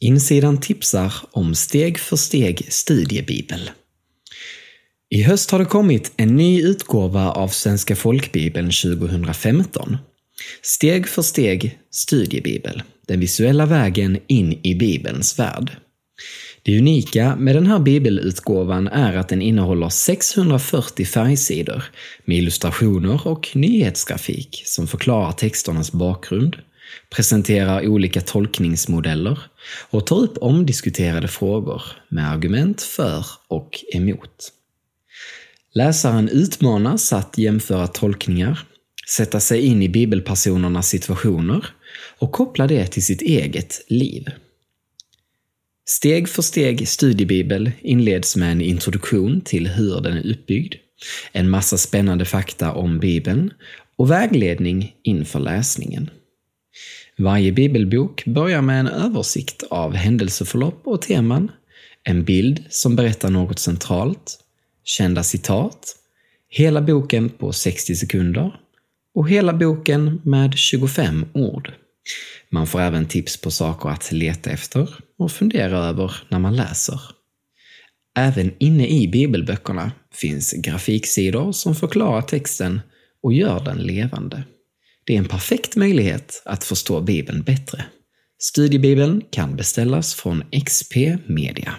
Insidan tipsar om steg för steg studiebibel. I höst har det kommit en ny utgåva av Svenska folkbibeln 2015. Steg för steg studiebibel. Den visuella vägen in i Bibelns värld. Det unika med den här bibelutgåvan är att den innehåller 640 färgsidor med illustrationer och nyhetsgrafik som förklarar texternas bakgrund, presenterar olika tolkningsmodeller och tar upp omdiskuterade frågor med argument för och emot. Läsaren utmanas att jämföra tolkningar, sätta sig in i bibelpersonernas situationer och koppla det till sitt eget liv. Steg för steg studiebibel inleds med en introduktion till hur den är uppbyggd, en massa spännande fakta om Bibeln och vägledning inför läsningen. Varje bibelbok börjar med en översikt av händelseförlopp och teman, en bild som berättar något centralt, kända citat, hela boken på 60 sekunder och hela boken med 25 ord. Man får även tips på saker att leta efter och fundera över när man läser. Även inne i bibelböckerna finns grafiksidor som förklarar texten och gör den levande. Det är en perfekt möjlighet att förstå Bibeln bättre. Studiebibeln kan beställas från XP Media.